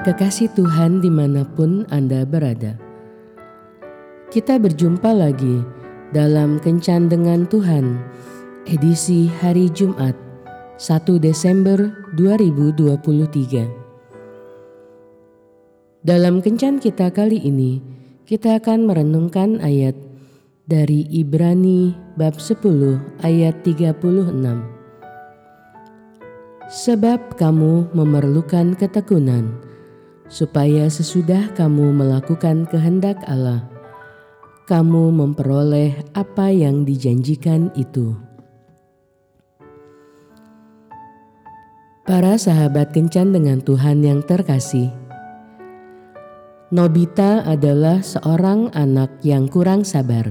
Kekasih Tuhan di mana pun Anda berada. Kita berjumpa lagi dalam Kencan Dengan Tuhan, edisi hari Jumat, 1 Desember 2023. Dalam Kencan kita kali ini, kita akan merenungkan ayat dari Ibrani bab 10 ayat 36. Sebab kamu memerlukan ketekunan, supaya sesudah kamu melakukan kehendak Allah, kamu memperoleh apa yang dijanjikan itu. Para sahabat kencan dengan Tuhan yang terkasih, Nobita adalah seorang anak yang kurang sabar.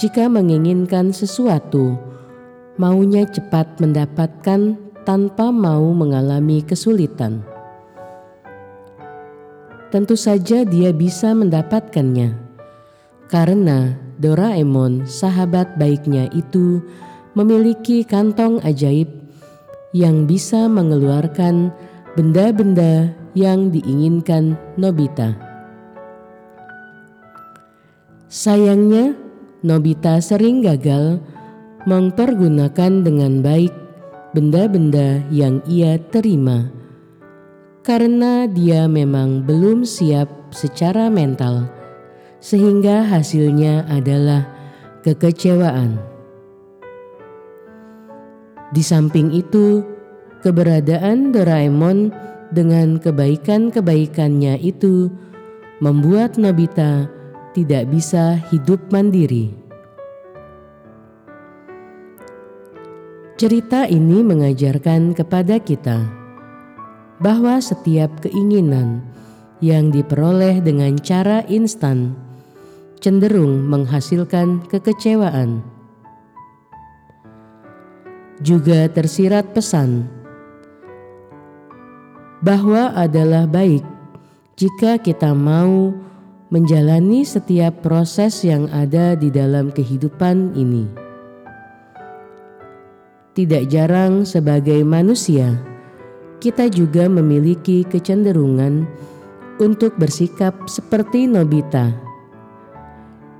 Jika menginginkan sesuatu, maunya cepat mendapatkan tanpa mau mengalami kesulitan. Tentu saja dia bisa mendapatkannya, karena Doraemon, sahabat baiknya itu, memiliki kantong ajaib yang bisa mengeluarkan benda-benda yang diinginkan Nobita. Sayangnya, Nobita sering gagal mempergunakan dengan baik benda-benda yang ia terima, karena dia memang belum siap secara mental, sehingga hasilnya adalah kekecewaan. Di samping itu, keberadaan Doraemon dengan kebaikan-kebaikannya itu membuat Nobita tidak bisa hidup mandiri. Cerita ini mengajarkan kepada kita bahwa setiap keinginan yang diperoleh dengan cara instan cenderung menghasilkan kekecewaan. Juga tersirat pesan bahwa adalah baik jika kita mau menjalani setiap proses yang ada di dalam kehidupan ini. Tidak jarang sebagai manusia, kita juga memiliki kecenderungan untuk bersikap seperti Nobita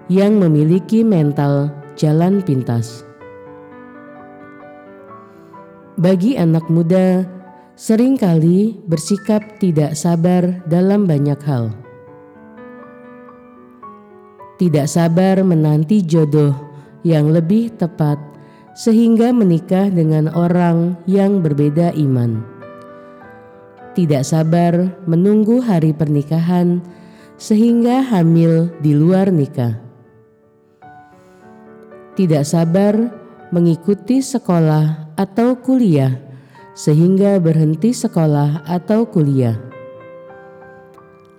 yang memiliki mental jalan pintas. Bagi anak muda, sering kali bersikap tidak sabar dalam banyak hal. Tidak sabar menanti jodoh yang lebih tepat sehingga menikah dengan orang yang berbeda iman. Tidak sabar menunggu hari pernikahan sehingga hamil di luar nikah. Tidak sabar mengikuti sekolah atau kuliah sehingga berhenti sekolah atau kuliah.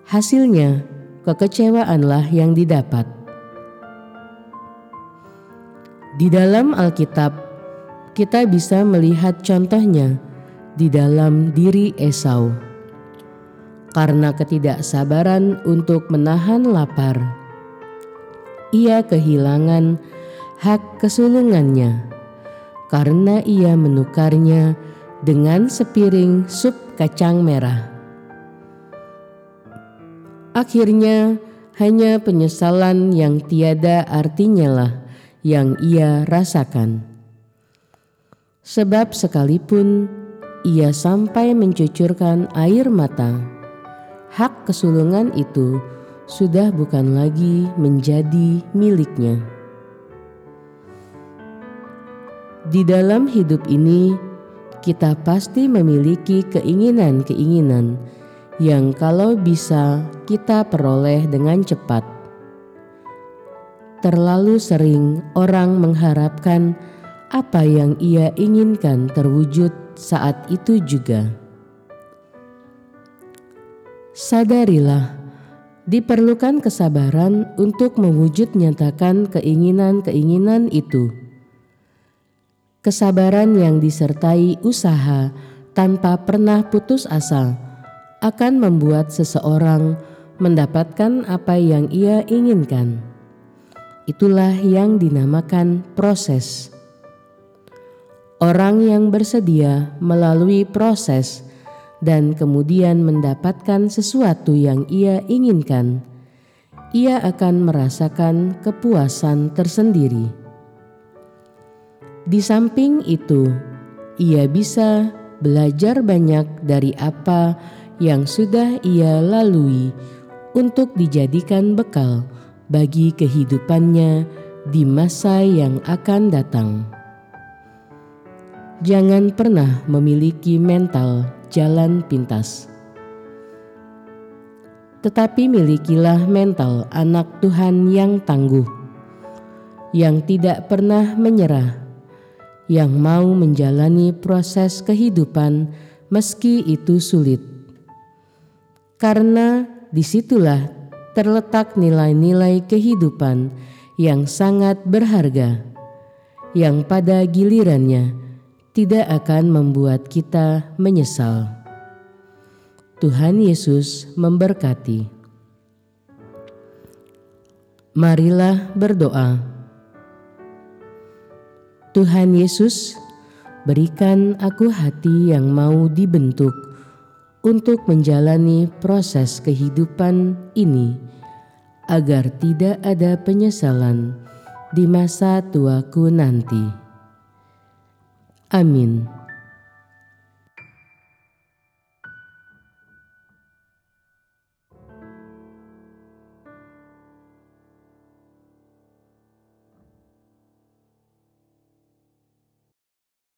Hasilnya, kekecewaanlah yang didapat. Di dalam Alkitab, kita bisa melihat contohnya di dalam diri Esau. Karena ketidaksabaran untuk menahan lapar, ia kehilangan hak kesulungannya karena ia menukarnya dengan sepiring sup kacang merah. Akhirnya, hanya penyesalan yang tiada artinya lah yang ia rasakan. Sebab sekalipun ia sampai mencucurkan air mata, hak kesulungan itu sudah bukan lagi menjadi miliknya. Di dalam hidup ini, kita pasti memiliki keinginan-keinginan yang kalau bisa kita peroleh dengan cepat terlalu sering orang mengharapkan apa yang ia inginkan terwujud saat itu juga. Sadarilah, diperlukan kesabaran untuk mewujud nyatakan keinginan-keinginan itu. Kesabaran yang disertai usaha tanpa pernah putus asa akan membuat seseorang mendapatkan apa yang ia inginkan. Itulah yang dinamakan proses. Orang yang bersedia melalui proses dan kemudian mendapatkan sesuatu yang ia inginkan, ia akan merasakan kepuasan tersendiri. Di samping itu, ia bisa belajar banyak dari apa yang sudah ia lalui untuk dijadikan bekal bagi kehidupannya di masa yang akan datang. Jangan pernah memiliki mental jalan pintas. Tetapi milikilah mental anak Tuhan yang tangguh, yang tidak pernah menyerah, yang mau menjalani proses kehidupan meski itu sulit. Karena di situlah terletak nilai-nilai kehidupan yang sangat berharga, yang pada gilirannya tidak akan membuat kita menyesal. Tuhan Yesus memberkati. Marilah berdoa. Tuhan Yesus, berikan aku hati yang mau dibentuk untuk menjalani proses kehidupan ini, agar tidak ada penyesalan di masa tuaku nanti. Аминь.